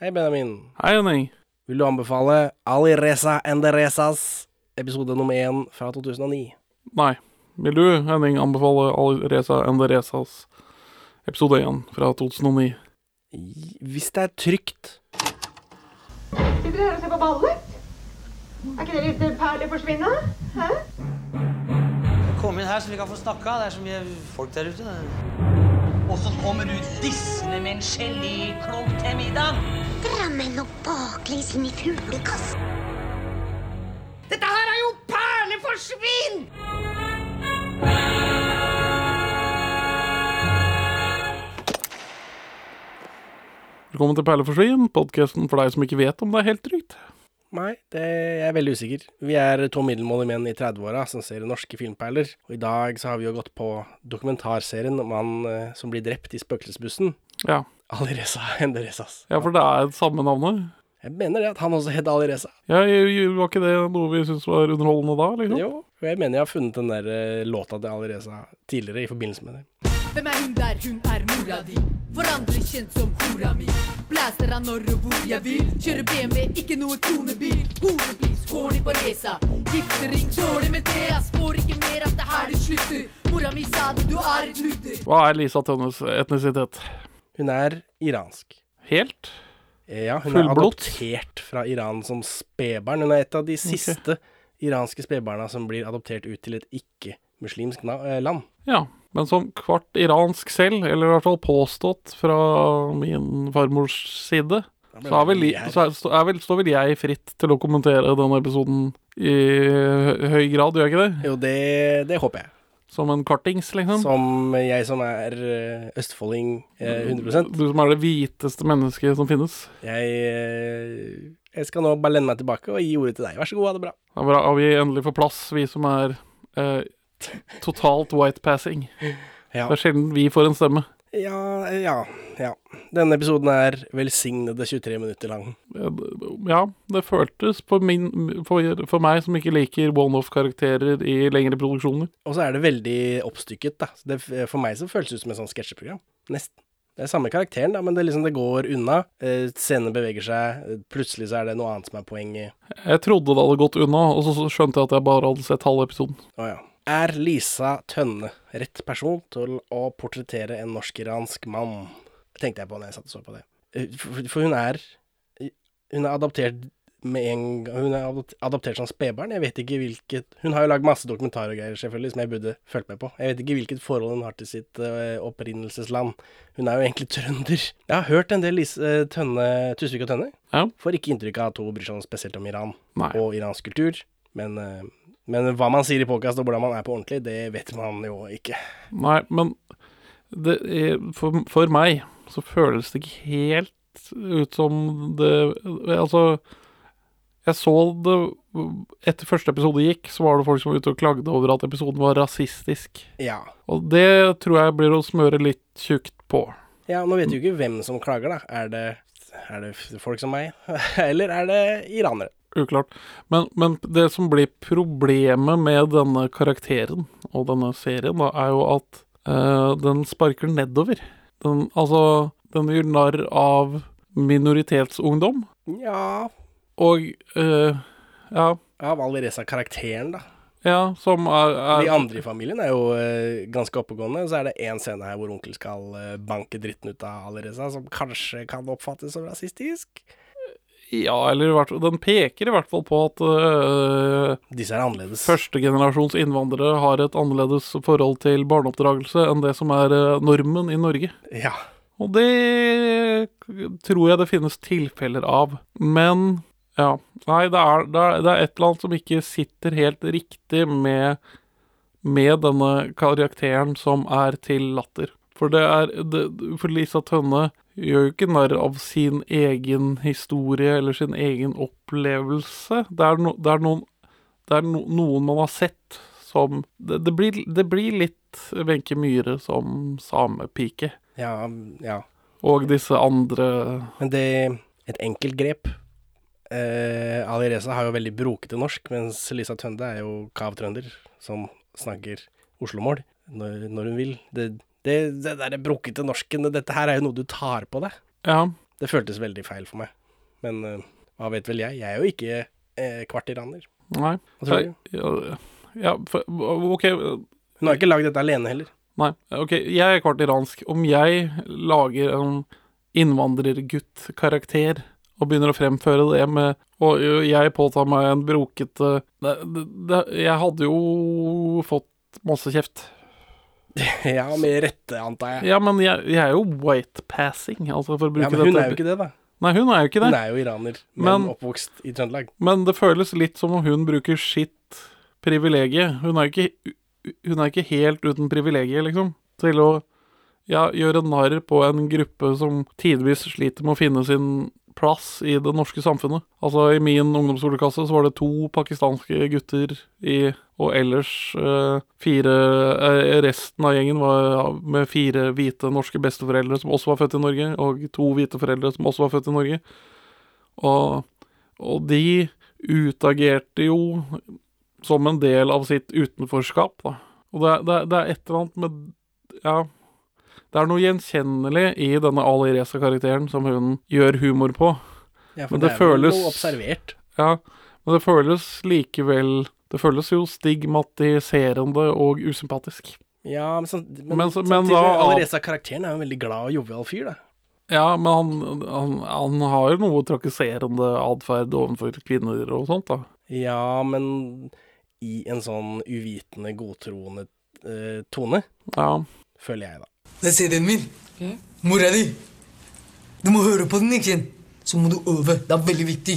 Hei, Benjamin. Hei, Henning. Vil du anbefale Ali Reza Enderezas episode nummer én fra 2009? Nei. Vil du, Henning, anbefale Ali Alireza Enderezas episode 1 fra 2009? Hvis det er trygt. Sitter dere her og ser på ballet? Er ikke det litt å forsvinne? Hæ? Kom inn her så vi kan få snakka. Det er så mye folk der ute. Og så kommer du dissende med en geléklump til middag. Drammen og baklengs inn i fuglekassen. Dette her er jo perleforsvinn! Velkommen til Perleforsvinn, podkasten for deg som ikke vet om det er helt trygt. Nei, det jeg er veldig usikker. Vi er to middelmådige menn i 30-åra som ser norske filmperler. Og i dag så har vi jo gått på dokumentarserien om han eh, som blir drept i spøkelsesbussen. Ja. Alireza Enderezas. ja, for det er samme navnet. Jeg mener det at han også het Alireza. Ja, jeg- jeg- var ikke det noe vi syntes var underholdende da, liksom? Jo, og jeg mener jeg har funnet den der eh, låta til Alireza tidligere i forbindelse med det. Hvem er hun der? Hun er mora di. For andre kjent som hora mi. Blæster av når og hvor jeg vil. Kjører BMW, ikke noe konebil. Horepris, horny på resa. Giftering, dårlig med det. Jeg spår ikke mer at det her det slutter. Mora mi sa det, du er et ludder. Hva er Lisa Tønnes etnisitet? Hun er iransk. Helt? Ja, hun er adoptert fra Iran som spedbarn. Hun er et av de siste iranske spedbarna som blir adoptert ut til et ikke-muslimsk eh, land. Ja. Men som kvart iransk selv, eller i hvert fall påstått fra min farmors side, så, er vel, så er, er vel, står vel jeg fritt til å kommentere denne episoden i høy grad, gjør jeg ikke det? Jo, det, det håper jeg. Som en kartings, liksom? Som jeg som er eh, østfolding eh, 100% Du som er det hviteste mennesket som finnes. jeg, eh, jeg skal nå bare lene meg tilbake og gi ordet til deg. Vær så god, ha det bra. Ja, bra- har vi endelig fått plass, vi som er eh, totalt whitepassing. Ja. Det er sjelden vi får en stemme. Ja, ja, ja. Denne episoden er velsignede 23 minutter lang. Ja, det føltes for, min, for, for meg som ikke liker one-off-karakterer i lengre produksjoner. Og så er det veldig oppstykket, da. Det, for meg så føles det ut som et sånt sketsjeprogram. Nesten. Det er samme karakteren, da, men det, liksom, det går unna. Eh, Scenen beveger seg. Plutselig så er det noe annet som er poenget. Jeg trodde det hadde gått unna, og så skjønte jeg at jeg bare hadde sett halve episoden. Å ja. Er Lisa Tønne rett person til å portrettere en norsk-iransk mann? Tenkte jeg på når jeg satt og så på det. Eh, For, hun er Hun er adoptert med en gang Hun er adop- adoptert som spedbarn. Jeg vet ikke hvilket Hun har jo lagd masse dokumentarer og greier, selvfølgelig, som jeg burde fulgt med på. Jeg vet ikke hvilket forhold hun har til sitt eh, opprinnelsesland. Hun er jo egentlig trønder. Jeg har hørt en del Lise eh, Tønne, Tusvik og Tønne. Ja. Får ikke inntrykk av at hun bryr seg noe spesielt om Iran Nei. og iransk kultur. Men, men hva man sier i podkast og hvordan man er på ordentlig, det vet man jo ikke. Nei, men det er, for, for meg så føles det ikke helt ut som det Altså, jeg så det Etter første episode gikk, så var det folk som var ute og klagde over at episoden var rasistisk. Ja. Og det tror jeg blir å smøre litt tjukt på. ja, nå vet du ikke hvem som klager, da. Er det, er det folk som meg, eller er det iranere? Uklart. Men, men det som blir problemet med denne karakteren og denne serien, da, er jo at uh, den sparker nedover. Den, altså, den gjør narr av minoritetsungdom, Ja og uh, ja, Av Alireza-karakteren, da. ja, som er, er De andre i familien er jo uh, ganske oppegående. Så er det én scene her hvor onkel skal uh, banke dritten ut av Alireza, som kanskje kan oppfattes som rasistisk. Ja, eller hvert Den peker i hvert fall på at eh, Disse er annerledes. førstegenerasjons innvandrere har et annerledes forhold til barneoppdragelse enn det som er eh, normen i Norge. Ja. Og det tror jeg det finnes tilfeller av. Men ja. Nei, det er, det er, det er et eller annet som ikke sitter helt riktig med, med denne karakteren som er til latter. For det er det, For Lisa Tønne gjør jo ikke narr av sin egen historie eller sin egen opplevelse. Det er, no, det er, noen, det er no, noen man har sett som Det, det, blir, det blir litt Wenche Myhre som samepike. Ja, ja. Og disse andre Men det Et enkelt grep. Eh, Ali Reza har jo veldig brokete norsk, mens Lisa Tønde er jo kav trønder, som snakker Oslo-mål når, når hun vil. Det, det, det derre brokete norsken, dette her er jo noe du tar på deg. Ja. Det føltes veldig feil for meg. Men uh, hva vet vel jeg? Jeg er jo ikke eh, kvartiraner. Nei. Hva tror du? Ja, ja, for, OK. Hun har ikke lagd dette alene heller. Nei. ok, Jeg er kvartiransk. Om jeg lager en innvandrergutt-karakter og begynner å fremføre det med Og jeg påtar meg en brokete det, det, det, Jeg hadde jo fått masse kjeft. ja, med rette, antar jeg. Ja, men jeg, jeg er jo white-passing, altså for å bruke Ja, men hun dette. er jo ikke det, da. Nei, hun er jo ikke det. Hun er jo iraner, men, Men- oppvokst i Trøndelag. Men det føles litt som om hun bruker sitt privilegium. Hun er jo ikke, hun er ikke helt uten privilegier, liksom, til å ja, gjøre narr på en gruppe som tidvis sliter med å finne sin plass i det norske samfunnet. Altså, i min ungdomsskoleklasse så var det to pakistanske gutter i Og ellers eh, fire eh, Resten av gjengen var med fire hvite norske besteforeldre som også var født i Norge, og to hvite foreldre som også var født i Norge. Og, og de utagerte jo som en del av sitt utenforskap, da. Og det, det, det er et eller annet med Ja. Det er noe gjenkjennelig i denne Ali Reza-karakteren som hun gjør humor på. Ja, for Men det det, er føles- noe observert. Ja, men det føles likevel Det føles jo stigmatiserende og usympatisk. Ja, men, sånn, men, Men så- men da- Alireza-karakteren er jo en veldig glad og jovial fyr, da. Ja, men han, han, han har jo noe trakasserende atferd overfor kvinner og sånt, da. Ja, men i en sånn uvitende, godtroende eh, tone, Ja. føler jeg, da. Det er CD-en min. Mora di. Du må høre på den, ikke sant? Så må du øve. Det er veldig viktig.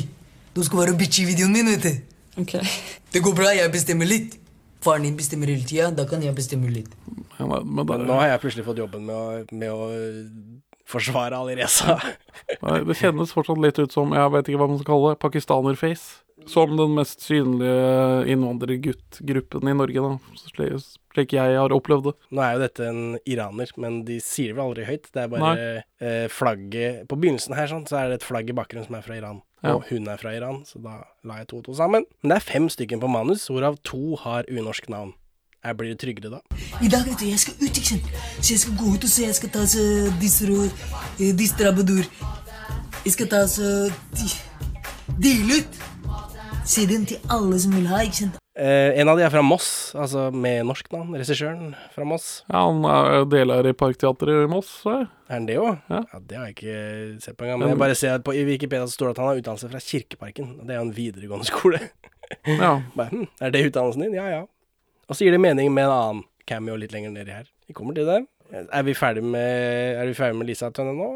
Du skal være bitch i videoen min, vet du. Det går bra, jeg bestemmer litt. Faren din bestemmer hele tida, da kan jeg bestemme litt. Ja, Men, men det, nå har jeg plutselig fått jobben med å, med å eh, forsvare Alireza. Det kjennes fortsatt litt ut som, jeg vet ikke hva man skal kalle det, pakistanerface. Som den mest synlige innvandrerguttgruppen i Norge, da. Slik, jeg har opplevd det. Nå er jo dette en iraner, men de sier det vel aldri høyt. Det er bare eh, flagget På begynnelsen her sånn, så er det et flagg i bakgrunnen som er fra Iran. Ja. Og hun er fra Iran, så da la jeg to og to sammen. Men det er fem stykker på manus, hvorav to har unorsk navn. Jeg blir det tryggere da? I dag vet du, jeg skal ut, ikke sant? Så jeg skal gå ut og se. Jeg skal ta så disse eh, disse trabadur. Jeg skal ta så de- Dele ut CD-en til alle som vil ha, ikke sant? Eh, en av de er fra Moss, altså med norsk navn. Regissøren fra Moss. Ja, han er deler i Parkteatret i Moss, så. Er han det òg? Ja. Det har jeg ikke sett på engang. Men jeg bare ser at på, Wikipedia så står det at han har utdannelse fra Kirkeparken. og Det er jo en videregående skole. Ja. Bare, hm, er det utdannelsen din? Ja, ja. Og så gir det mening med en annen cameo litt lenger nedi her. Vi kommer til det. Er vi ferdig med, er vi ferdig med Lisa Tønne nå?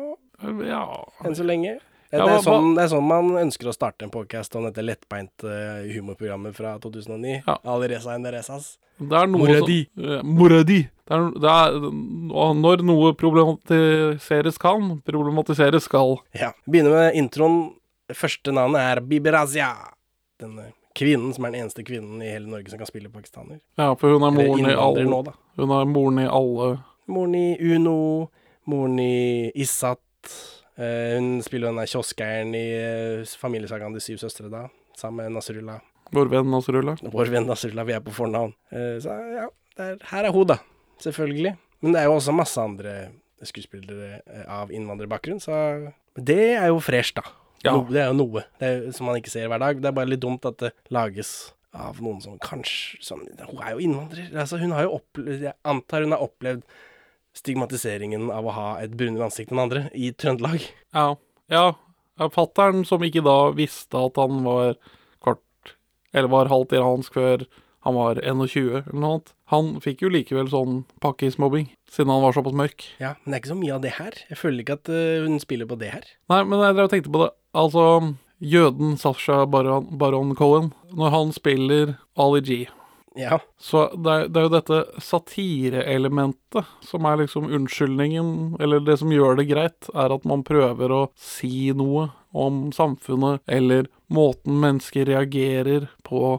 ja. Enn så lenge? Ja, det, er sånn, det er sånn man ønsker å starte en podcast om dette lettbeinte humorprogrammet fra 2009. Ja. Alireza Enderezas. Det er noe Mora som- di. Eh, Mora di. Det er, det er, og når noe problematiseres kan, problematiseres skal. Ja. Begynner med introen. Første navnet er Biberazia. Denne kvinnen som er den eneste kvinnen i hele Norge som kan spille pakistaner. Ja, for hun er moren i alle nå, da. Hun er moren i alle Moren i Uno, moren i Issat. Eh, hun spiller den der kioskeieren i eh, familiesagaen De syv søstre, da. Sammen med Nasrullah. Vår venn Nasrullah. Vår venn Nasrullah, vi er på fornavn. Eh, så ja, er, her er hun, da. Selvfølgelig. Men det er jo også masse andre skuespillere av innvandrerbakgrunn, så det er jo fresh, da. Ja. No, det er jo noe det er, som man ikke ser hver dag. Det er bare litt dumt at det lages av noen som kanskje som, Hun er jo innvandrer. Altså, hun har jo opplevd Jeg antar hun har opplevd stigmatiseringen av å ha et brunere ansikt enn andre i Trøndelag. Ja. ja. Fattern som ikke da visste at han var kort, eller var halvt iransk før han var 21 eller noe annet. Han fikk jo likevel sånn pakkismobbing, siden han var såpass mørk. Ja, Men det er ikke så mye av det her. Jeg føler ikke at eh, hun spiller på det her. Nei, men jeg drev og tenkte på det. Altså, jøden Sasha Baron, Baron Cohen, når han spiller Ali G, Ja. så det er, det er jo dette satireelementet som er liksom unnskyldningen, eller det som gjør det greit, er at man prøver å si noe om samfunnet, eller måten mennesker reagerer på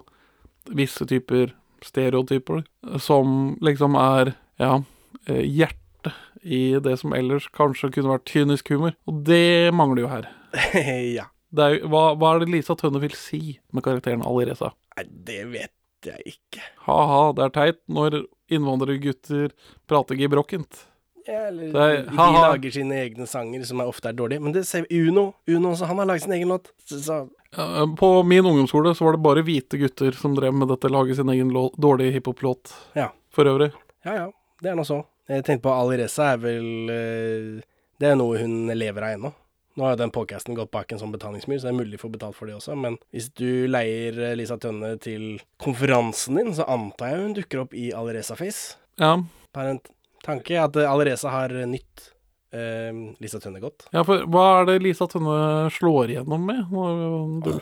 visse typer stereotyper, som liksom er, ja, eh, hjertet i det som ellers kanskje kunne vært kynisk humor. Og det mangler jo her. ja. Det er, hva, hva er det Lisa Tønne vil si med karakteren Alireza? Nei, det vet jeg ikke. Ha-ha, det er teit når innvandrergutter prater gebrokkent. Ja, eller er- de lager sine egne sanger, som er ofte er dårlige. Men det ser Uno. Uno også, han har laget sin egen låt. Så, så Ja, På min ungdomsskole så var det bare hvite gutter som drev med dette, lage sin egen lå dårlig hiphop-låt. Ja. For øvrig. ja, ja. Det er nå så. Jeg tenkte på Alireza er vel eh, Det er noe hun lever av ennå. Nå har jo den podcasten gått bak en sånn betalingsmur, så det er mulig å få betalt for det også. Men hvis du leier eh, Lisa Tønne til konferansen din, så antar jeg hun dukker opp i Alireza-face. Ja. Bare en tanke at eh, Alireza har nytt eh, Lisa Tønne godt. ja, for hva er det Lisa Tønne slår igjennom med? Nå- du-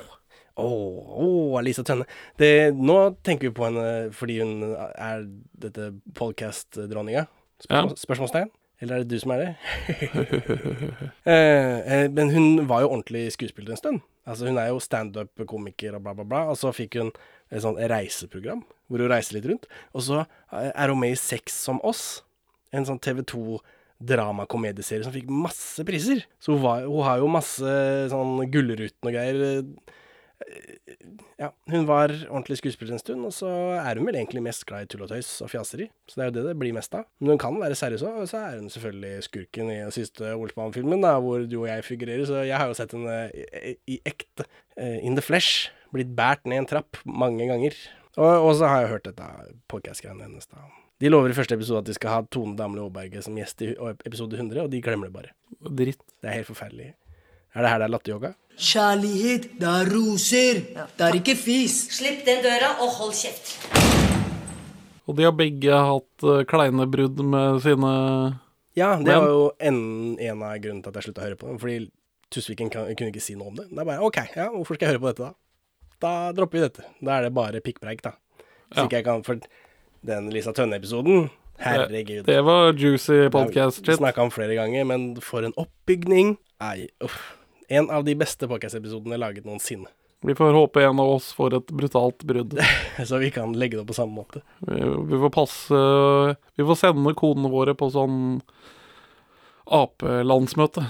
Åh, oh, Lisa Tønne. Det, nå tenker vi på henne fordi hun er dette podcast-dronninga? Spørsmål, Spørsmålstegn? Eller er det du som er det? eh, eh, men hun var jo ordentlig skuespiller en stund. Altså Hun er jo standup-komiker og bla, bla, bla. Og så fikk hun et sånt reiseprogram hvor hun reiser litt rundt. Og så eh, er hun med i Sex som oss, en sånn TV2 dramakomedieserie som fikk masse priser. Så hun, var, hun har jo masse sånn Gullruten og greier. Ja, hun var ordentlig skuespiller en stund, og så er hun vel egentlig mest glad i tull og tøys og fjaseri. Så det er jo det det blir mest av. Men hun kan være seriøs òg, og så er hun selvfølgelig skurken i den siste Olsmann-filmen, hvor du og jeg figurerer. Så jeg har jo sett henne i, i, i ekte, eh, in the flesh, blitt båret ned en trapp mange ganger. Og, og så har jeg hørt dette podcast-greiene hennes, da. De lover i første episode at de skal ha Tone Damli Aaberge som gjest i episode 100, og de glemmer det bare. Dritt. Det er helt forferdelig. Er det her det er latteryoga? Kjærlighet, det er roser. Det er ikke fis. Slipp den døra og hold kjeft. Og de har begge hatt uh, kleine brudd med sine Ja, det var jo en, en av grunnene til at jeg slutta å høre på dem. Fordi Tusviken kan, kunne ikke si noe om det. Det er bare OK, ja, hvorfor skal jeg høre på dette, da? Da dropper vi dette. Da er det bare pikkpreik, da. Hvis Ja. ikke jeg kan For den Lisa Tønne-episoden, herregud. Det var juicy podcast shit. Snakka om flere ganger, men for en oppbygning. Nei, uff. En av de beste podcast-episodene laget noensinne. Vi får håpe en av oss får et brutalt brudd. Så vi kan legge det opp på samme måte. Vi, vi får passe Vi får sende kodene våre på sånn Ap-landsmøte.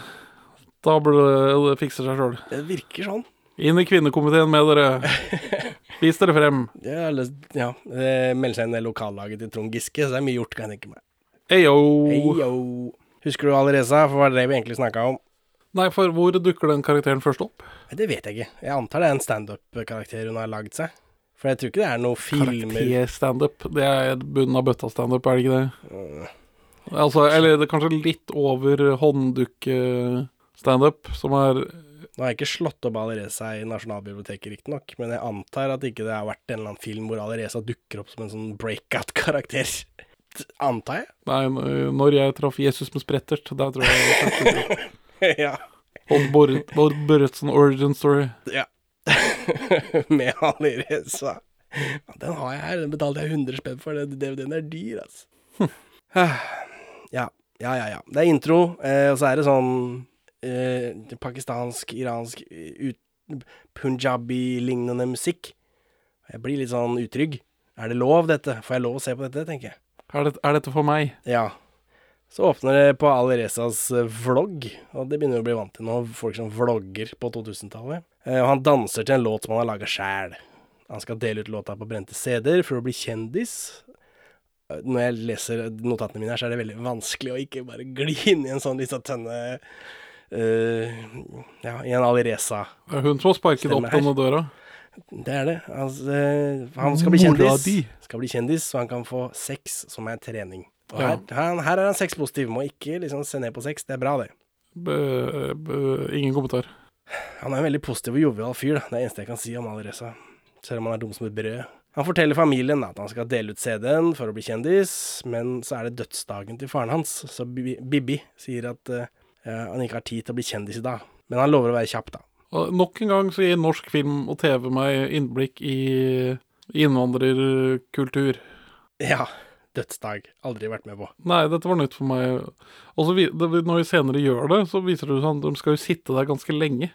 Da burde det fikse seg sjøl. Det virker sånn. Inn i kvinnekomiteen med dere. Vis dere frem. ja, er ja, Meld seg inn i lokallaget til Trond Giske, så det er mye gjort, kan jeg tenke meg. Eyo. Heyo. Husker du Alireza? For hva var det vi egentlig snakka om? Nei, for hvor dukker den karakteren først opp? Det vet jeg ikke. Jeg antar det er en standup-karakter hun har lagd seg. For jeg tror ikke det er noe filmer Karakterstandup. Det er bunnen av bøtta-standup, er det ikke det? Altså, eller det er kanskje litt over hånddukke-standup, som er Nå har jeg ikke slått opp Alireza i Nasjonalbiblioteket, riktignok, men jeg antar at ikke det har vært en eller annen film hvor Alireza dukker opp som en sånn breakout-karakter. Antar jeg. Nei, når jeg traff Jesus med sprettert, der tror jeg ja. Odd Børretzen origin story. ja. Med. Ja, Den har jeg her. Den betalte jeg 100 spenn for. Den DVD-en er dyr, altså. ja. Ja, ja, ja. Det er intro, eh, og så er det sånn eh, pakistansk, iransk, eh, punjabi-lignende musikk. Jeg blir litt sånn utrygg. Er det lov, dette? Får jeg lov å se på dette, tenker jeg. Er, det, er dette for meg? Ja. Så åpner det på Alirezas eh, vlogg, og det begynner vi å bli vant til nå, folk som vlogger på 2000-tallet. Eh, Og han danser til en låt som han har laga sjæl. Han skal dele ut låta på brente CD-er for å bli kjendis. Eh, Når jeg leser notatene mine her, så er det veldig vanskelig å ikke bare gli inn i en sånn Lisa Tønne uh, Ja, i en Alireza. Det er hun som har sparket opp denne døra. Det er det. Altså, han skal bli kjendis. Skal bli kjendis, så han kan få sex som er trening. Og her, her, her er han sexpositiv. Må ikke liksom se ned på sex. Det er bra, det. B b ingen kommentar. Han er en veldig positiv og jovial fyr, da. Det er eneste jeg kan si om Alireza. Selv om han er dum som et brød. Han forteller familien at han skal dele ut CD-en for å bli kjendis, men så er det dødsdagen til faren hans, så Bibi sier at uh, han ikke har tid til å bli kjendis i dag. Men han lover å være kjapp, da. Og nok en gang så gir norsk film og TV meg innblikk i innvandrerkultur. Ja. Dødsdag. Aldri vært med på. Nei, dette var nytt for meg. Og så når vi senere gjør det, så viser det seg at de skal jo sitte der ganske lenge.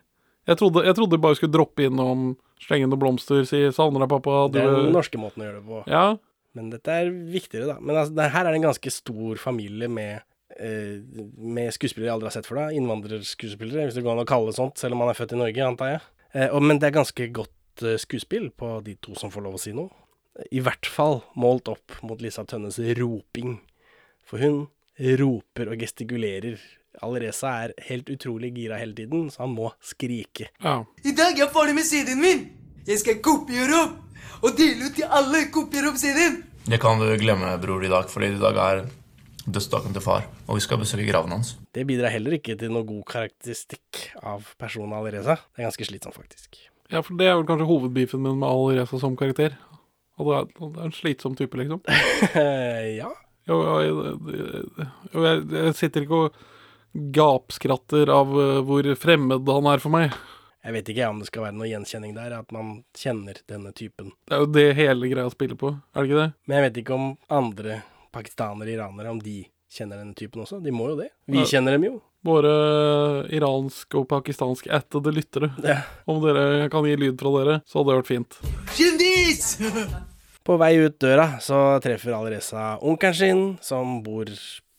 Jeg trodde, jeg trodde de bare skulle droppe innom, slenge noen blomster, si 'savner deg, pappa'. Du, Det er den norske måten å gjøre det på. Ja, Men dette er viktigere, da. Men altså, her er det en ganske stor familie med, eh, med skuespillere jeg aldri har sett for deg. Innvandrerskuespillere, hvis det går an å kalle det sånt, selv om man er født i Norge, antar jeg. Eh, og, men det er ganske godt eh, skuespill på de to som får lov å si noe. I hvert fall målt opp mot Lisa Tønnes roping. For hun roper og gestikulerer. Alreza er helt utrolig gira hele tiden, så han må skrike. Ja. I dag er jeg ferdig med CD-en min. Jeg skal kopiere opp og dele ut til alle. Kopiere opp CD-en. Det kan du glemme, bror, i dag, fordi i dag er dødsdagen til far, og vi skal besøke graven hans. Det bidrar heller ikke til noe god karakteristikk av personen Alreza. Det er ganske slitsomt, faktisk. ja, for det er vel kanskje hovedbeefen min med Alreza som karakter. Og det er, en slitsom type, liksom. ja. Jo, jeg, jeg, jeg sitter ikke og gapskratter av eh, hvor fremmed han er for meg. Jeg vet ikke om det skal være noe gjenkjenning der, at man kjenner denne typen. Det er jo det hele greia spiller på, er det ikke det? Men jeg vet ikke om andre pakistanere, iranere, om de kjenner denne typen også. De må jo det. Vi Ja. kjenner dem jo. Våre iransk og pakistansk ættede lyttere. Ja. Om dere kan gi lyd fra dere, så hadde det vært fint. Kjendis! På vei ut døra så treffer Alireza onkelen sin, som bor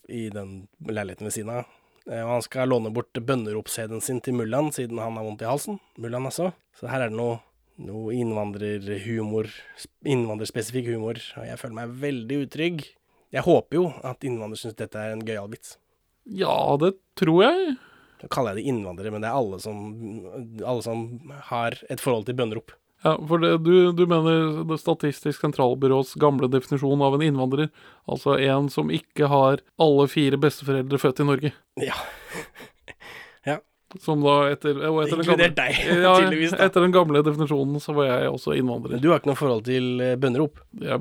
i den leiligheten ved siden av. Eh, Og han skal låne bort bønneropscd-en sin til mullaen, siden han har vondt i halsen. Mullaen altså. Så her er det noe, noe innvandrerhumor, innvandrerspesifikk humor, og jeg føler meg veldig utrygg. Jeg håper jo at innvandrere syns dette er en gøyal vits. Ja, det tror jeg. Så kaller jeg det innvandrere, men det er alle som, alle som har et forhold til bønnerop. Ja, for det, du, du mener det Statistisk sentralbyrås gamle definisjon av en innvandrer. Altså en som ikke har alle fire besteforeldre født i Norge. Ja. Som da etter, og etter Inkludert deg, ja, tydeligvis, da. etter den gamle definisjonen så var jeg også innvandrer. Du har ikke noe forhold til eh, bønnerop? Jeg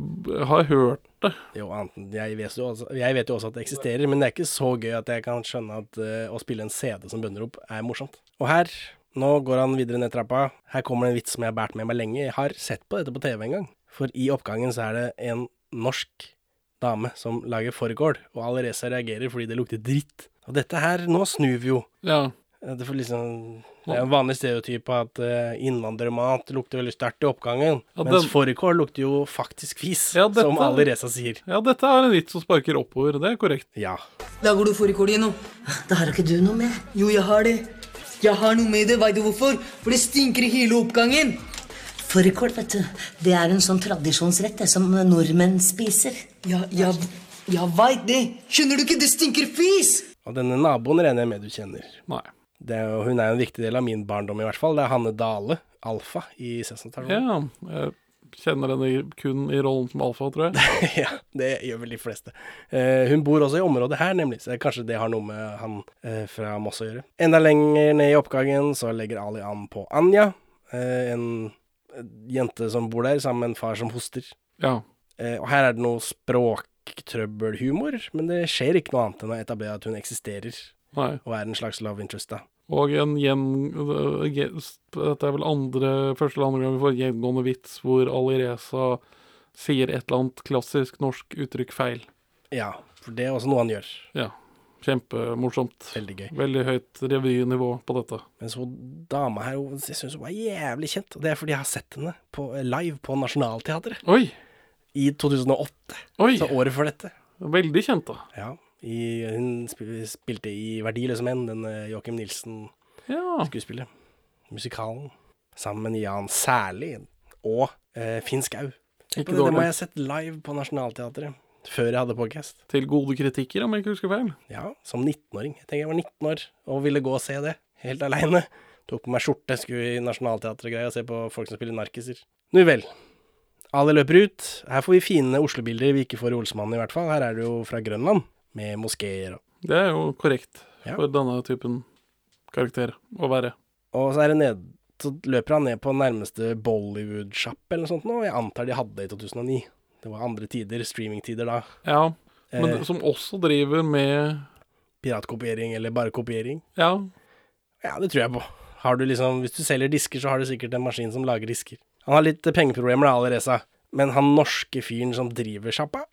har hørt det. Jo, jeg vet, jo også, jeg vet jo også at det eksisterer, men det er ikke så gøy at jeg kan skjønne at eh, å spille en CD som bønnerop er morsomt. Og her, nå går han videre ned trappa. Her kommer det en vits som jeg har båret med meg lenge. Jeg har sett på dette på TV en gang. For i oppgangen så er det en norsk dame som lager fårikål, og Alreza reagerer fordi det lukter dritt. Og dette her, nå snur vi jo. Ja. Eh, Det, får liksom, det er en vanlig stereotyp at uh, innvandrermat lukter veldig sterkt i oppgangen. Ja, mens den- fårikål lukter jo faktisk fis, Ja, dette- som Alreza sier. Ja, dette er en vits som sparker oppover. Det er korrekt. Ja. Lager du fårikål igjen nå? Det har ikke du noe med. Jo, jeg har det. Jeg har noe med det. Veit du hvorfor? For det stinker i hele oppgangen. Fårikål, vet du. Det er en sånn tradisjonsrett det, som nordmenn spiser. Ja, jeg, jeg veit det. Skjønner du ikke? Det stinker fis! Og denne naboen regner jeg med du kjenner. Nei. Jo- hun er jo en viktig del av min barndom, i hvert fall. Det er Hanne Dale, Alfa, i Sessamstasjonen. Ja, jeg kjenner henne kun i rollen som alfa, tror jeg. ja, det gjør vel de fleste. Eh, hun bor også i området her, nemlig, så kanskje det har noe med han eh, fra Moss å gjøre. Enda lenger ned i oppgangen så legger Ali an på Anja, eh, en eh, jente som bor der, sammen med en far som hoster. Ja. Eh, og her er det noe språktrøbbelhumor, men det skjer ikke noe annet enn å etablere at hun eksisterer, Nei. og er en slags love interest, da. Og en gjen... Dette er vel andre, første eller andre gang vi får en gjengående vits hvor Alireza sier et eller annet klassisk norsk uttrykk feil. Ja, for det er også noe han gjør. Ja. Kjempemorsomt. Veldig gøy. Veldig høyt revynivå på dette. Mens hun dama her, jeg syns hun var jævlig kjent. Og det er fordi jeg har sett henne på, live på Nationaltheatret Oi! i 2008. Oi! Så året før dette. Veldig kjent, da. Ja. I, hun spil- spilte i Verdiløse menn, den eh, Joakim Nilsen-skuespillet. Ja. Musikalen. Sammen med Jan Særlig og eh, Finn Skau. Det, det må jeg ha sett live på Nationaltheatret. Før jeg hadde podcast. Til gode kritikker, om jeg ikke husker feil. Ja, som 19-åring. Jeg tenker jeg var 19 år og ville gå og se det. Helt aleine. Tok på meg skjorte, skulle i Nationaltheatret-greia og se på folk som spiller narkiser. Nu vel. Ali løper ut. Her får vi fine Oslo-bilder vi ikke får i Olsmannen, i hvert fall. Her er det jo fra Grønland, med moskeer og Det er jo korrekt Ja. for denne typen karakter å være. Og så er ned Så løper han ned på nærmeste Bollywood-sjapp eller noe sånt nå. og Jeg antar de hadde det i 2009. Det var andre tider, streamingtider da. Ja, men Eh. som også driver med Piratkopiering eller bare kopiering. Ja, Ja, det tror jeg på. Har du liksom, hvis du selger disker, så har du sikkert en maskin som lager disker. Han har litt pengeproblemer da, Alireza. Men han norske fyren som driver sjappa,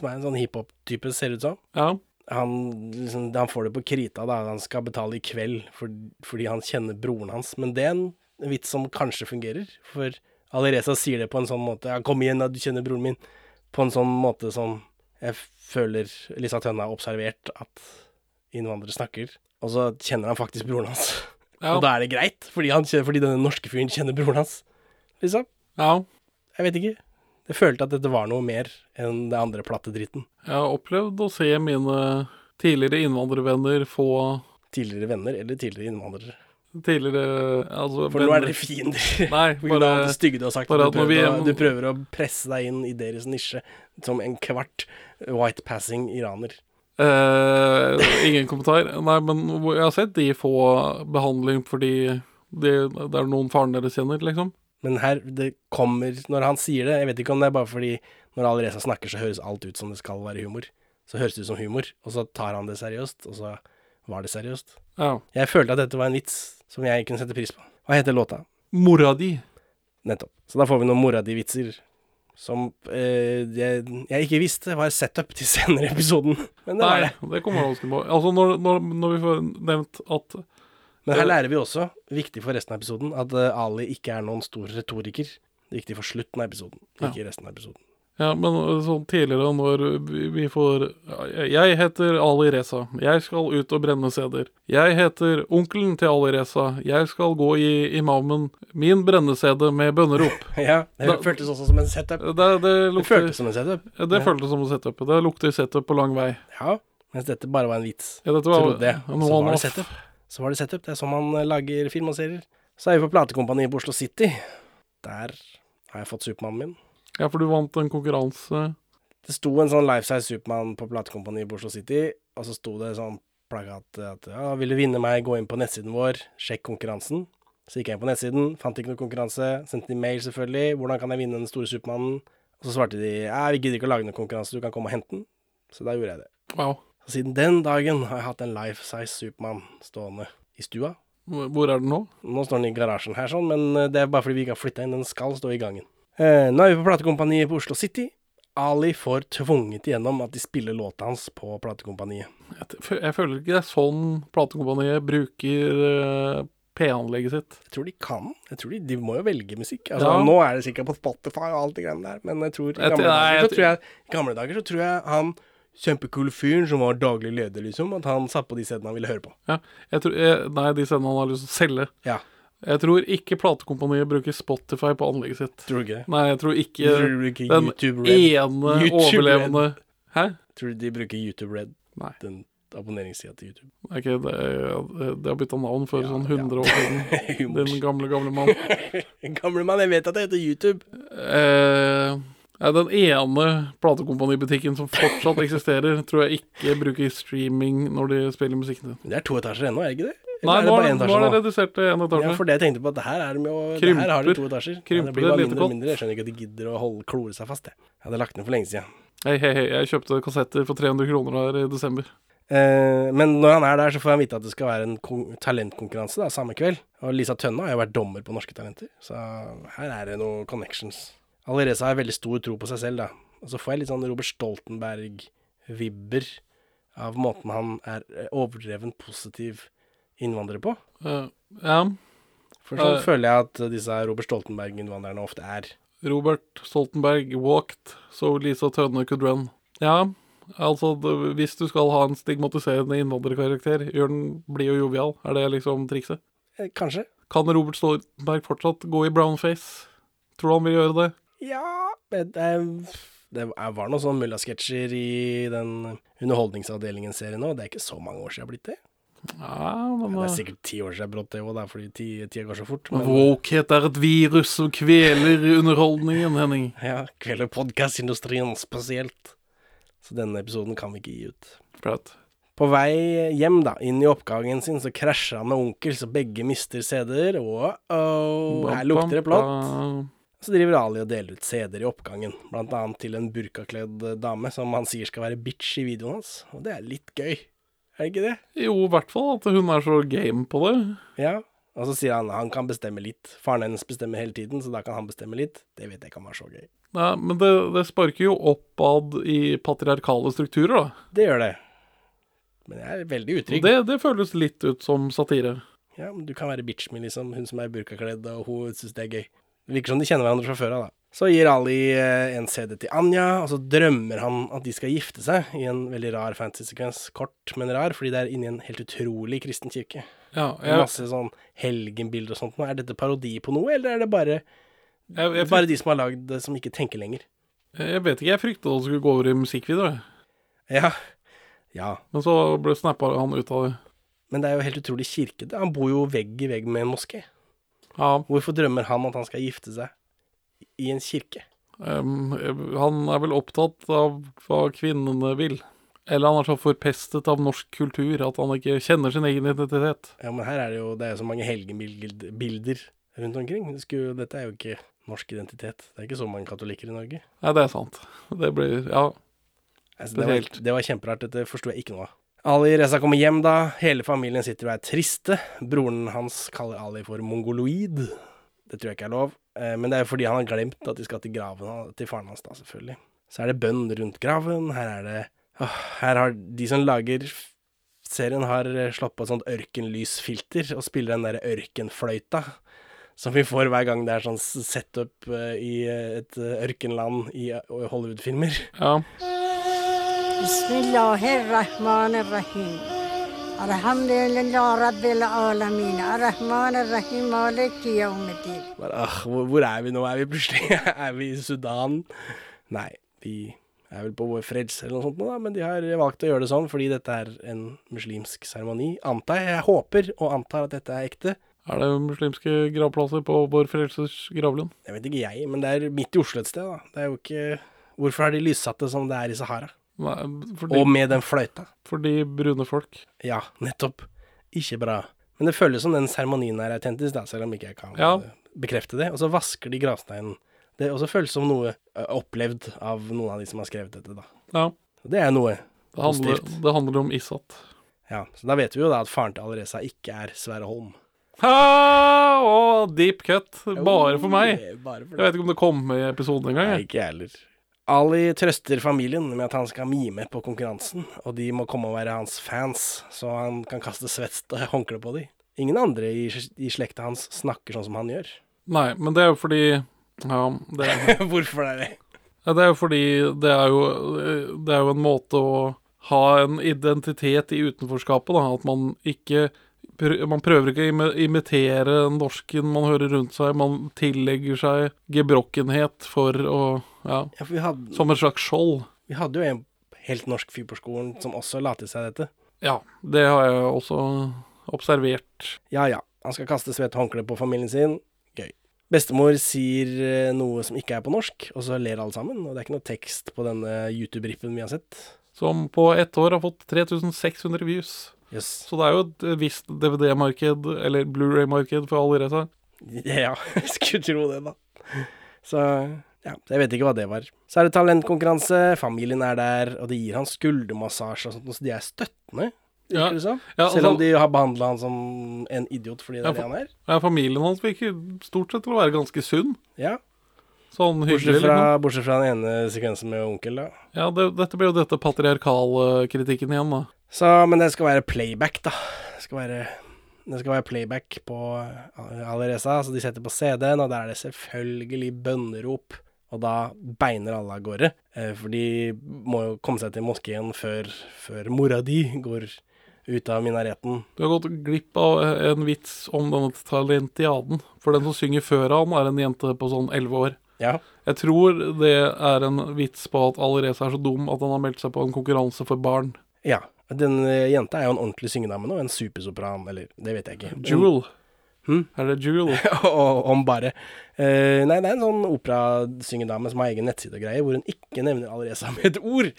som er en sånn hiphop-type, ser det ut som, ja. han, liksom, han får det på krita, da. Han skal betale i kveld for, fordi han kjenner broren hans. Men det er en vits som kanskje fungerer, for Alireza sier det på en sånn måte Ja, kom igjen, da, du kjenner broren min. På en sånn måte som jeg føler Lisa Tønne har observert at innvandrere snakker. Og så kjenner han faktisk broren hans. Ja. Og da er det greit, fordi, han fordi denne norske fyren kjenner broren hans. Liksom. ja. Jeg vet ikke. Jeg følte at dette var noe mer enn det andre plattedritten. Jeg har opplevd å se mine tidligere innvandrervenner få Tidligere venner eller tidligere innvandrere. Tidligere altså, For nå er dere fiender. Nei, bare- det stygge du har sagt. bare Du at vi å, du prøver å presse deg inn i deres nisje som en kvart white passing iraner. Eh, ingen kommentar. Nei, men jeg har sett de få behandling fordi de, det er noen faren deres kjenner, liksom. Men her, det kommer Når han sier det Jeg vet ikke om det er bare fordi når Alreza snakker, så høres alt ut som det skal være humor. Så høres det ut som humor, og så tar han det seriøst, og så var det seriøst. Ja. Jeg følte at dette var en vits som jeg kunne sette pris på. Hva heter låta? Mora di. Nettopp. Så da får vi noen mora di-vitser som eh, jeg, jeg ikke visste var setup til senere i episoden. Men det Nei, var det. det kommer vanskelig på. Altså, når, når, når vi får nevnt at Men her eh, lærer vi også, viktig for resten av episoden, at eh, Ali ikke er noen stor retoriker. Det er viktig for slutten av episoden, Ja. ikke resten av episoden. Ja, men sånn tidligere når vi får Jeg heter Ali Reza. Jeg skal ut og brenne CD-er. Jeg heter onkelen til Ali Reza. Jeg skal gå i imamen. Min brenne-CD med bønnerop. Ja, det Da- føltes også som en setup. Det, det, lukter, føltes som en setup. Ja, Det Ja. føltes som en setup. Det lukter setup på lang vei. Ja, mens dette bare var en vits. Ja, dette var- Trodde jeg. Så var det setup. Så var det setup. Det er sånn man eh, lager film og serier. Så er vi på platekompaniet på Oslo City. Der har jeg fått Supermannen min. Ja, for du vant en konkurranse. Det sto en sånn life size Supermann på platekompaniet på Oslo City, og så sto det sånn plakat at ja, vil du vinne meg, gå inn på nettsiden vår, sjekk konkurransen. Så gikk jeg inn på nettsiden, fant ikke noe konkurranse, sendte de mail selvfølgelig, hvordan kan jeg vinne den store Supermannen? Og så svarte de ja, vi gidder ikke å lage noen konkurranse, du kan komme og hente den. Så da gjorde jeg det. Wow. Så siden den dagen har jeg hatt en life size Supermann stående i stua. Hvor er den nå? Nå står den i garasjen her, sånn, men eh, det er bare fordi vi ikke har flytta inn. Den skal stå i gangen. Eh, nå er vi på platekompaniet på Oslo City. Ali får tvunget igjennom at de spiller låta hans på platekompaniet. Jeg, jeg føler ikke det er sånn platekompaniet bruker uh, P-anlegget sitt. Jeg tror de kan. Jeg tror de, de må jo velge musikk. Altså, Ja. Nå er det sikkert på Spotify og alt det greiene der, men jeg tror i gamle, dager, så tror jeg, i gamle dager så tror jeg han kjempekule fyren som var daglig leder, liksom, at han satt på de stedene han ville høre på. Ja, jeg tror, jeg, nei, de stedene han har lyst til å selge. Ja. Jeg tror ikke platekompaniet bruker Spotify på anlegget sitt. Tror du ikke det? Nei, jeg tror ikke Tror du ikke den YouTube Red? ene YouTube overlevende Red? Hæ? Tror du de bruker YouTube Red? Nei. Den abonneringssida til YouTube. Ikke det, det har bytta navn for sånn 100 år siden. Din Den gamle, gamle mann. Gamle mann, jeg vet at det heter YouTube. Eh, ja, den ene platekompanibutikken som fortsatt eksisterer, tror jeg ikke bruker streaming når de spiller musikken sin. Det er to etasjer ennå, er det ikke det? Eller Nei, er det nå er, nå er det redusert til én etasje. Ja, for det jeg tenkte på at her, er de jo, det Krymper. her har de to etasjer. Krymper ja, det blir bare mindre og mindre. Jeg skjønner ikke at de gidder å holde, klore seg fast. Jeg. jeg hadde lagt ned for lenge siden. Hei, hei, hei, jeg kjøpte kassetter for 300 kroner her i desember. Eh, men når han er der, så får han vite at det skal være en talentkonkurranse da, samme kveld. Og Lisa Tønne har jo vært dommer på Norske Talenter, så her er det noen connections. Alireza har veldig stor tro på seg selv, da. Og så får jeg litt sånn Robert Stoltenberg-vibber av måten han er eh, overdreven positiv innvandrer på. Uh, ja. For sånn uh, føler jeg at disse Robert Stoltenberg-innvandrerne ofte er. Robert Stoltenberg walked so Lisa Tønne could run. Ja, altså hvis du skal ha en stigmatiserende innvandrerkarakter, gjør den blid og jovial. Er det liksom trikset? Kanskje. Kan Robert Stoltenberg fortsatt gå i brownface? Tror du han vil gjøre det? Ja, men det, det var noen sånne mulla-sketsjer i den Underholdningsavdelingen-serien nå. Det er ikke så mange år siden jeg har blitt det. Ja, men Det er eh, sikkert ti år siden brått det òg, fordi ti- tida går så fort. Men, Wokehet er et virus som kveler underholdningen, Henning. ja, kveler podkastindustrien spesielt. Så denne episoden kan vi ikke gi ut. Pratt På vei hjem, da, inn i oppgangen sin, så krasjer han med onkel, så begge mister CD-er. Og oh, her lukter det plott. Så driver Ali og deler ut CD-er i oppgangen, blant annet til en burkakledd dame som han sier skal være bitch i videoen hans. Og det er litt gøy, er det ikke det? Jo, i hvert fall at hun er så game på det. Ja. Og så sier han han kan bestemme litt. Faren hennes bestemmer hele tiden, så da kan han bestemme litt. Det vet jeg ikke om er så gøy. Nei, men det, det sparker jo oppad i patriarkale strukturer, da. Det gjør det. Men jeg er veldig utrygg. det, det føles litt ut som satire. Ja, men du kan være bitch med liksom hun som er burkakledd, og hun syns det er gøy. Det virker som de kjenner hverandre fra før av, da. Så gir Ali eh, en CD til Anja, og så drømmer han at de skal gifte seg i en veldig rar fantasy-sekvens. Kort, men rar, fordi det er inni en helt utrolig kristen kirke. Ja, jeg, Masse sånn helgenbilder og sånt. Er dette parodi på noe, eller er det bare, jeg, jeg, bare de som har lagd det, som ikke tenker lenger? jeg vet ikke, jeg frykta det skulle gå over i musikkvideo. Ja. Ja, Men så ble snappa han ut av det. men det er jo helt utrolig kirkete. Han bor jo vegg i vegg med en moské. Ja, Hvorfor drømmer han at han skal gifte seg i en kirke? Um, han er vel opptatt av hva kvinnene vil. Eller han er så forpestet av norsk kultur at han ikke kjenner sin egen identitet. Ja, men her er det jo, det er jo så mange helgebilder rundt omkring. Det skulle, dette er jo ikke norsk identitet. Det er ikke så mange katolikker i Norge. Nei, det er sant. Det blir Ja. Altså, det, var, det var kjemperart. Dette forsto jeg ikke noe av. Ali Reza kommer hjem da. Hele familien sitter og er triste. Broren hans kaller Ali for mongoloid. Det tror jeg ikke er lov. Eh, Men det er jo fordi han har glemt at de skal til graven til faren hans, da, selvfølgelig. Så er det bønn rundt graven. Her er det åh, Her har de som lager serien, har eh, slått på et sånt ørkenlysfilter og spiller den derre ørkenfløyta. Som vi får hver gang det er sånn setup eh, i et ørkenland i Hollywood-filmer. Ja. بسم الله الرحمن الرحيم الحمد لله رب العالمين الرحمن الرحيم مالك يوم الدين Bare, ah, hvor, hvor er vi nå? Er vi plutselig Er vi i Sudan? Nei, vi er vel på vår freds eller noe sånt nå, da, men de har valgt å gjøre det sånn fordi dette er en muslimsk seremoni. Antar jeg. Jeg håper og antar at dette er ekte. Er det muslimske gravplasser på Vår Frelsers gravlund? Jeg vet ikke jeg, men det er midt i Oslo et sted, da. Det er jo ikke Hvorfor har de lyssatt det som det er i Sahara? Fordi, Og med den fløyta. fordi brune folk. Ja, nettopp. Ikke bra. Men det føles som den seremonien er autentisk, da, selv om ikke jeg kan Ja. eh, bekrefte det. Og så vasker de gravsteinen. Det også føles som noe eh, opplevd av noen av de som har skrevet dette, da. Ja. Det er noe Det handler, positivt. det handler om Isat. Ja, så da vet vi jo da at faren til Alreza ikke er Sverre Holm. Ha! Og deep cut. Bare for meg. Oh, Bare for Jeg vet ikke om det kom med i episoden engang. Ikke jeg heller. Ali trøster familien med at han skal mime på konkurransen, og de må komme og være hans fans, så han kan kaste svett håndkle på dem. Ingen andre i, i slekta hans snakker sånn som han gjør. Nei, men det er jo fordi Ja, det, Hvorfor er det? ja, det er jo fordi det er jo, det er jo en måte å ha en identitet i utenforskapet, da. At man ikke Man prøver ikke å imitere norsken man hører rundt seg. Man tillegger seg gebrokkenhet for å Ja, Ja, for vi hadde, som et slags skjold. vi hadde jo en helt norsk fyr på skolen som også la til seg dette. Ja, det har jeg også observert. Ja ja, han skal kaste svett håndkle på familien sin. Gøy. Bestemor sier eh, noe som ikke er på norsk, og så ler alle sammen. Og det er ikke noe tekst på denne YouTube-rippen vi har sett. Som på ett år har fått 3600 views. Jøss. Så det er jo et visst DVD-marked, eller Blu-ray-marked for alle Reza. Ja, jeg skulle tro det, da. Så ja, jeg vet ikke hva det var. Så er det talentkonkurranse, familien er der, og de gir han skuldermassasje og sånt, så de er støttende. Ja. Virker det som. Ja, Selv om altså- de har behandla han som en idiot fordi det er det han er. Ja, familien hans virker stort sett til å være ganske sunn. Ja, Sånn bortsett fra, Liksom. bortsett fra den ene sekvensen med onkel, da. Ja, det, dette blir jo dette patriarkalkritikken igjen, da. Så, men det skal være playback, da. Det skal være, det skal være playback på Alireza, så de setter på CD-en, og der er det selvfølgelig bønnerop. Og da beiner alle av gårde, eh, for de må jo komme seg til moskeen før, før mora di går ut av minareten. Du har gått glipp av en vits om denne talentiaden. For den som synger før han, er en jente på sånn elleve år. Ja. Jeg tror det er en vits på at Alireza er så dum at han har meldt seg på en konkurranse for barn. Ja. Den eh, jenta er jo en ordentlig syngedame nå, en supersopran, eller det vet jeg ikke. Jewel. Hmm? Er det Jewel? Om bare. Uh, nei, det er en sånn operasyngedame som har egen nettside og greier, hvor hun ikke nevner Alireza med et ord.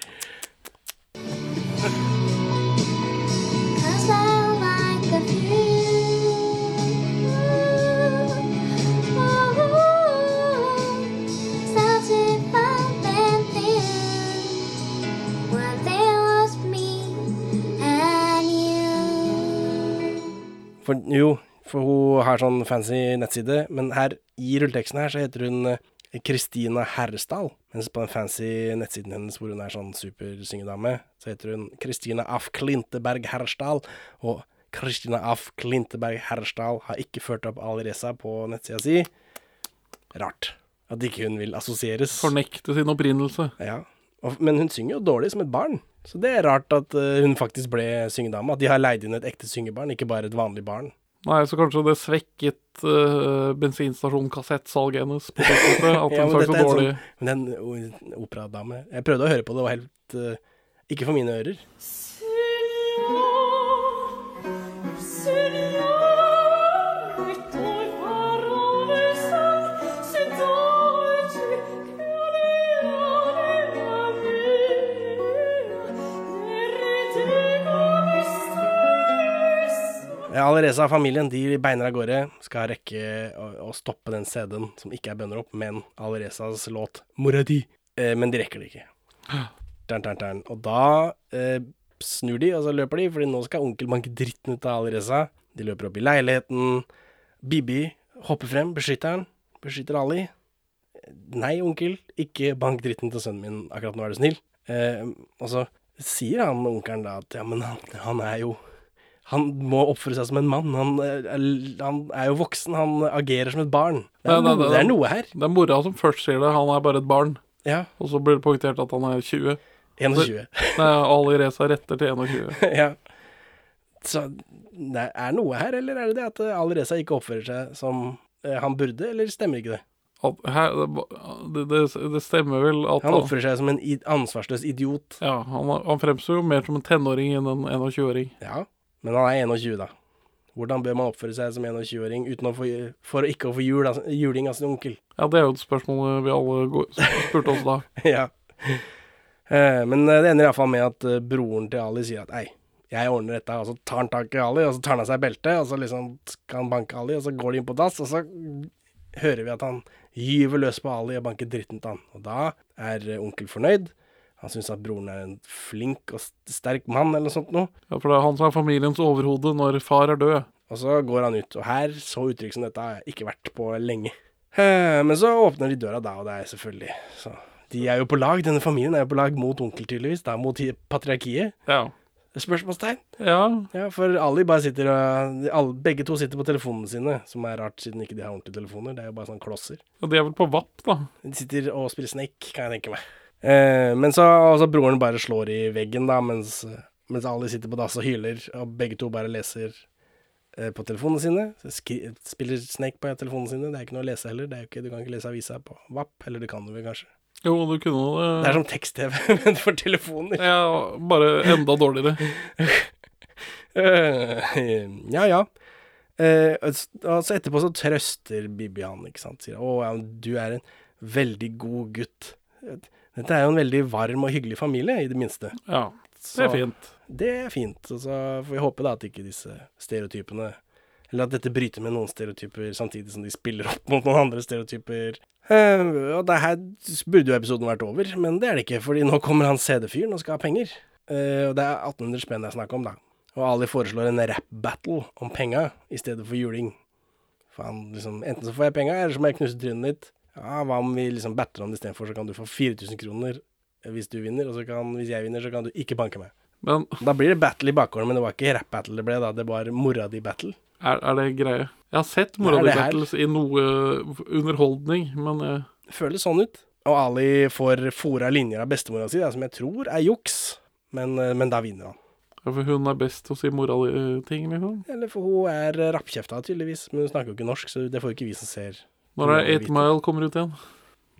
For, jo, for hun har sånn fancy nettside, men her i rulleteksten her så heter hun eh, Kristina Herresdal. Mens på den fancy nettsiden hennes hvor hun er sånn supersyngedame, så heter hun Kristina af Klinteberg Herresdal. Og Kristina af Klinteberg Herresdal har ikke ført opp Alireza på nettsida si. Rart at ikke hun vil assosieres. Fornekte sin opprinnelse. Ja. Men hun synger jo dårlig som et barn. Så det er rart at eh, hun faktisk ble syngedame. At de har leid inn et ekte syngebarn, ikke bare et vanlig barn. Nei, så kanskje det svekket uh, bensinstasjon-kassettsalget hennes på tidspunktet. At Ja, hun men så dårlig. sånn- Men den operadame Jeg prøvde å høre på det, det var helt uh, Ikke for mine ører. Alireza og familien de beiner av gårde. Skal rekke å, å stoppe den CD-en som ikke er bønner opp, men Alirezas låt 'Moradi'. Eh, men de rekker det ikke. Tern, tern, tern. Og da eh, snur de, og så løper de, fordi nå skal onkel banke dritten ut av Alireza. De løper opp i leiligheten. Bibi hopper frem, beskytter han. Beskytter Ali. Nei, onkel, ikke bank dritten til sønnen min, akkurat nå er du snill. Eh, og så sier han onkelen da at ja, men han, han er jo han må oppføre seg som en mann. Han, er- han er jo voksen, han agerer som et barn. Det er, noe, det er noe her. Det er mora som først sier det. Han er bare et barn. Ja. Og så blir det poengtert at han er 20. 21. Nei, Ali Reza retter til 21. ja. Så det er noe her, eller er det det at Alireza ikke oppfører seg som eh, han burde, eller stemmer ikke det? At, her, det, det, det stemmer vel at Han oppfører seg som en ansvarsløs idiot. Ja, han, han fremstår jo mer som en tenåring enn en 21-åring. Ja, men han er 21, da. Hvordan bør man oppføre seg som 21-åring uten å få, for å ikke å få jul, juling av sin onkel? Ja, det er jo et spørsmål vi alle spurte oss da. ja. Eh, men eh, det ender iallfall med at eh, broren til Ali sier at ei, jeg ordner dette, og så tar han tak i Ali, og så tar han av seg beltet, og så liksom skal han banke Ali, og så går de inn på dass, og så hører vi at han gyver løs på Ali og banker dritten til han. Og da er onkel fornøyd. Han syns at broren er en flink og sterk mann, eller noe sånt noe. Ja, For det er han som er familiens overhode når far er død. Og så går han ut, og her, så uttrykk som dette har jeg ikke vært på lenge. Men så åpner de døra da, og det er selvfølgelig så De er jo på lag, denne familien er jo på lag mot onkel, tydeligvis, da, mot patriarkiet. Ja. Spørsmålstegn. Ja. Ja, for Ali bare sitter og alle, Begge to sitter på telefonene sine, som er rart siden ikke de har ordentlige telefoner. Det er jo bare sånn klosser. Og de er vel på VAP, da. De sitter og spiller Snake, kan jeg tenke meg. Eh, men så altså, broren bare slår i veggen, da, mens, mens Ali sitter på dass og hyler, og begge to bare leser eh, på telefonene sine. Skri spiller Snake på telefonene sine. Det er ikke noe å lese heller. Er ikke, du kan ikke lese avisa på WAP, eller det kan du vel kanskje. Jo, du kunne det. Det er som tekst-TV, men for telefoner. Ja, bare enda dårligere. Eh, ja, ja. Eh, og s- og så etterpå så trøster Bibi han, ikke sant. Sier 'Å, ja, du er en veldig god gutt'. Dette er jo en veldig varm og hyggelig familie, i det minste. Ja, det er fint. Det er fint. Og så får vi håpe da at ikke disse stereotypene Eller at dette bryter med noen stereotyper samtidig som de spiller opp mot noen andre stereotyper. Uh, og det her burde jo episoden vært over, men det er det ikke, fordi nå kommer han CD-fyren og skal ha penger. Uh, og det er 1800 spenn det er snakk om, da. Og Ali foreslår en rap-battle om penga i stedet for juling. For han liksom Enten så får jeg penga, eller så må jeg knuse trynet ditt. Ja, hva om vi liksom batter om det istedenfor, så kan du få 4000 kroner hvis du vinner, og så kan, hvis jeg vinner, så kan du ikke banke meg. Men Da blir det battle i bakgården, men det var ikke rap-battle det ble, da. Det var mora di-battle. er, er det greie? Jeg har sett Mora di-battles i noe underholdning, men Det Føles sånn ut. Og Ali får fora linjer av bestemora si, som jeg tror er juks, men, eh, men da vinner han. ja, for hun er best til å si moralting, liksom. Eller for hun er eh, rappkjefta, tydeligvis, men hun snakker jo ikke norsk, så det får ikke vi som ser. Når er 8 Mile kommer ut igjen?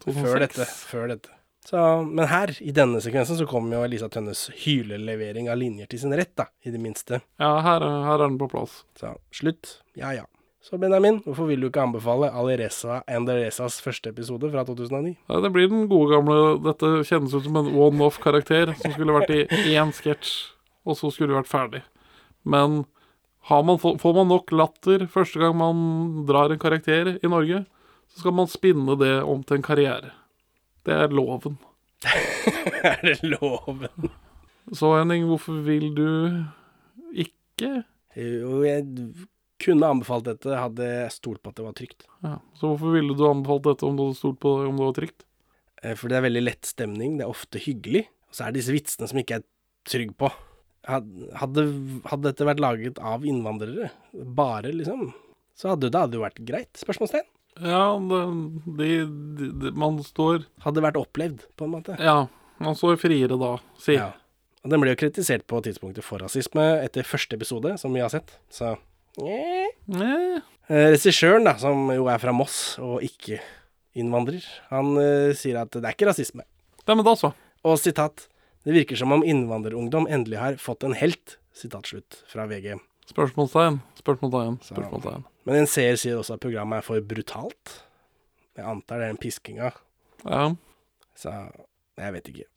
Før dette. Før dette. Så, men her, i denne sekvensen, så kommer jo Elisa Tønnes hylelevering av linjer til sin rett, da, i det minste. Ja, her, er- her er den på plass. Så slutt. Ja ja. Så Benjamin, hvorfor vil du ikke anbefale Alireza and Alirezas første episode fra 2009? Ja, det blir den gode gamle Dette kjennes ut som en one-off-karakter som skulle vært i én sketsj, og så skulle det vært ferdig. Men har man, får man nok latter første gang man drar en karakter i Norge, så skal man spinne det om til en karriere. Det er loven. er det loven? Så Henning, hvorfor vil du ikke? Jo, jeg kunne anbefalt dette, hadde jeg stolt på at det var trygt. Ja, så hvorfor ville du anbefalt dette om du hadde stolt på om det var trygt? Eh, For det er veldig lett stemning, det er ofte hyggelig. Og så er det disse vitsene som ikke er trygg på. Hadde, hadde dette vært laget av innvandrere, bare liksom, så hadde det hadde jo vært greit? Spørsmålstegn. Ja, det, de, de, de, man står Hadde vært opplevd, på en måte. Ja, man står friere da, si. Ja. Og den ble jo kritisert på tidspunktet for rasisme etter første episode, som vi har sett. Så eh. Eh, Eh, Regissøren, da, som jo er fra Moss og ikke innvandrer, han eh, sier at det er ikke rasisme. Nei, men da så. Og sitat Det virker som om innvandrerungdom endelig har fått en helt Sitat slutt fra VG. Spørsmålstegn, spørsmålstegn, spørsmålstegn. Men en seer sier også at programmet er for brutalt. Jeg antar det er den piskinga. Ja. Så jeg vet ikke.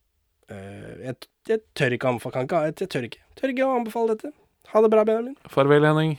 Eh, jeg, jeg tør ikke anbefale kan ikke, jeg tør ikke. Tør ikke å anbefale dette. Ha det bra, Benjamin. Farvel, Henning.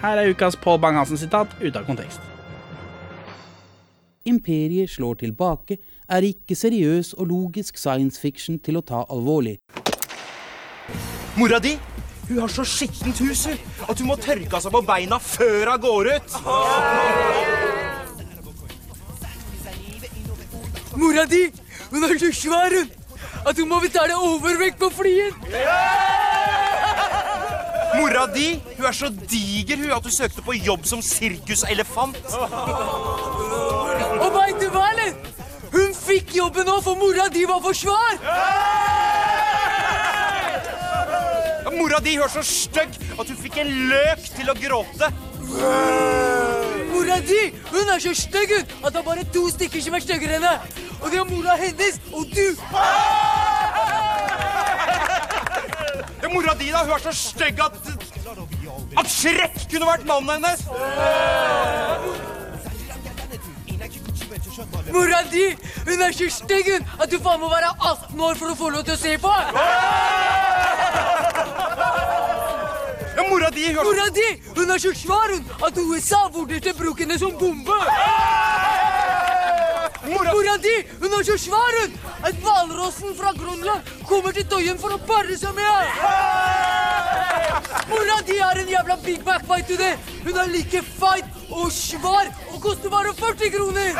Her er ukas Paul Bang-Hansen-sitat ute av kontekst. Imperiet slår tilbake er ikke seriøs og logisk science fiction til å ta alvorlig. Mora di hun har så skittent hus at hun må tørke av seg på beina før hun går ut. Mora di hun er så svær hun, at hun må betale overvekt på flyet. Mora di hun er så diger hun, at hun søkte på jobb som sirkuselefant. Og veit du hva, eller? Hun fikk jobben nå, for mora di var for svær. Ja, Mora di hun er så stygg at hun fikk en løk til å gråte. Mora di hun er så stygg at det er bare to stykker som er styggere enn henne. Og det er mora hennes og du. Ja, mora di da, hun er så stygg at At Shrek kunne vært mannen hennes. Mora di hun er så stygg hun, at du faen må være 18 år for å få lov til å se på. Ja, mora di hun er Mora di hun er så svær hun, at USA vurderte å bruke henne som bombe. Mora di hun er så svær hun, at hvalrossen fra Grønland kommer til Tøyen for å pare seg med henne. Mora di er en jævla big back, veit du det? Hun er like feit og svar og koster bare 40 kroner.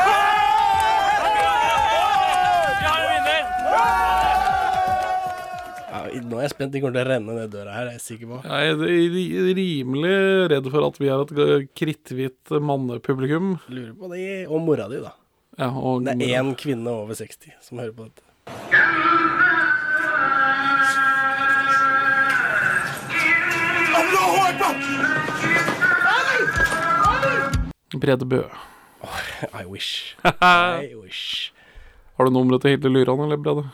Ja, nå er jeg spent. De kommer til å renne ned døra her, er jeg sikker på. Jeg er rimelig redd for at vi er et g- kritthvitt mannepublikum. Lurer på det. Og mora di, da. Ja, og Det er mora. én kvinne over 60 som hører på dette. Brede Bø. I wish. I wish. Har du nummeret til Hilde Lyran, eller, Brede?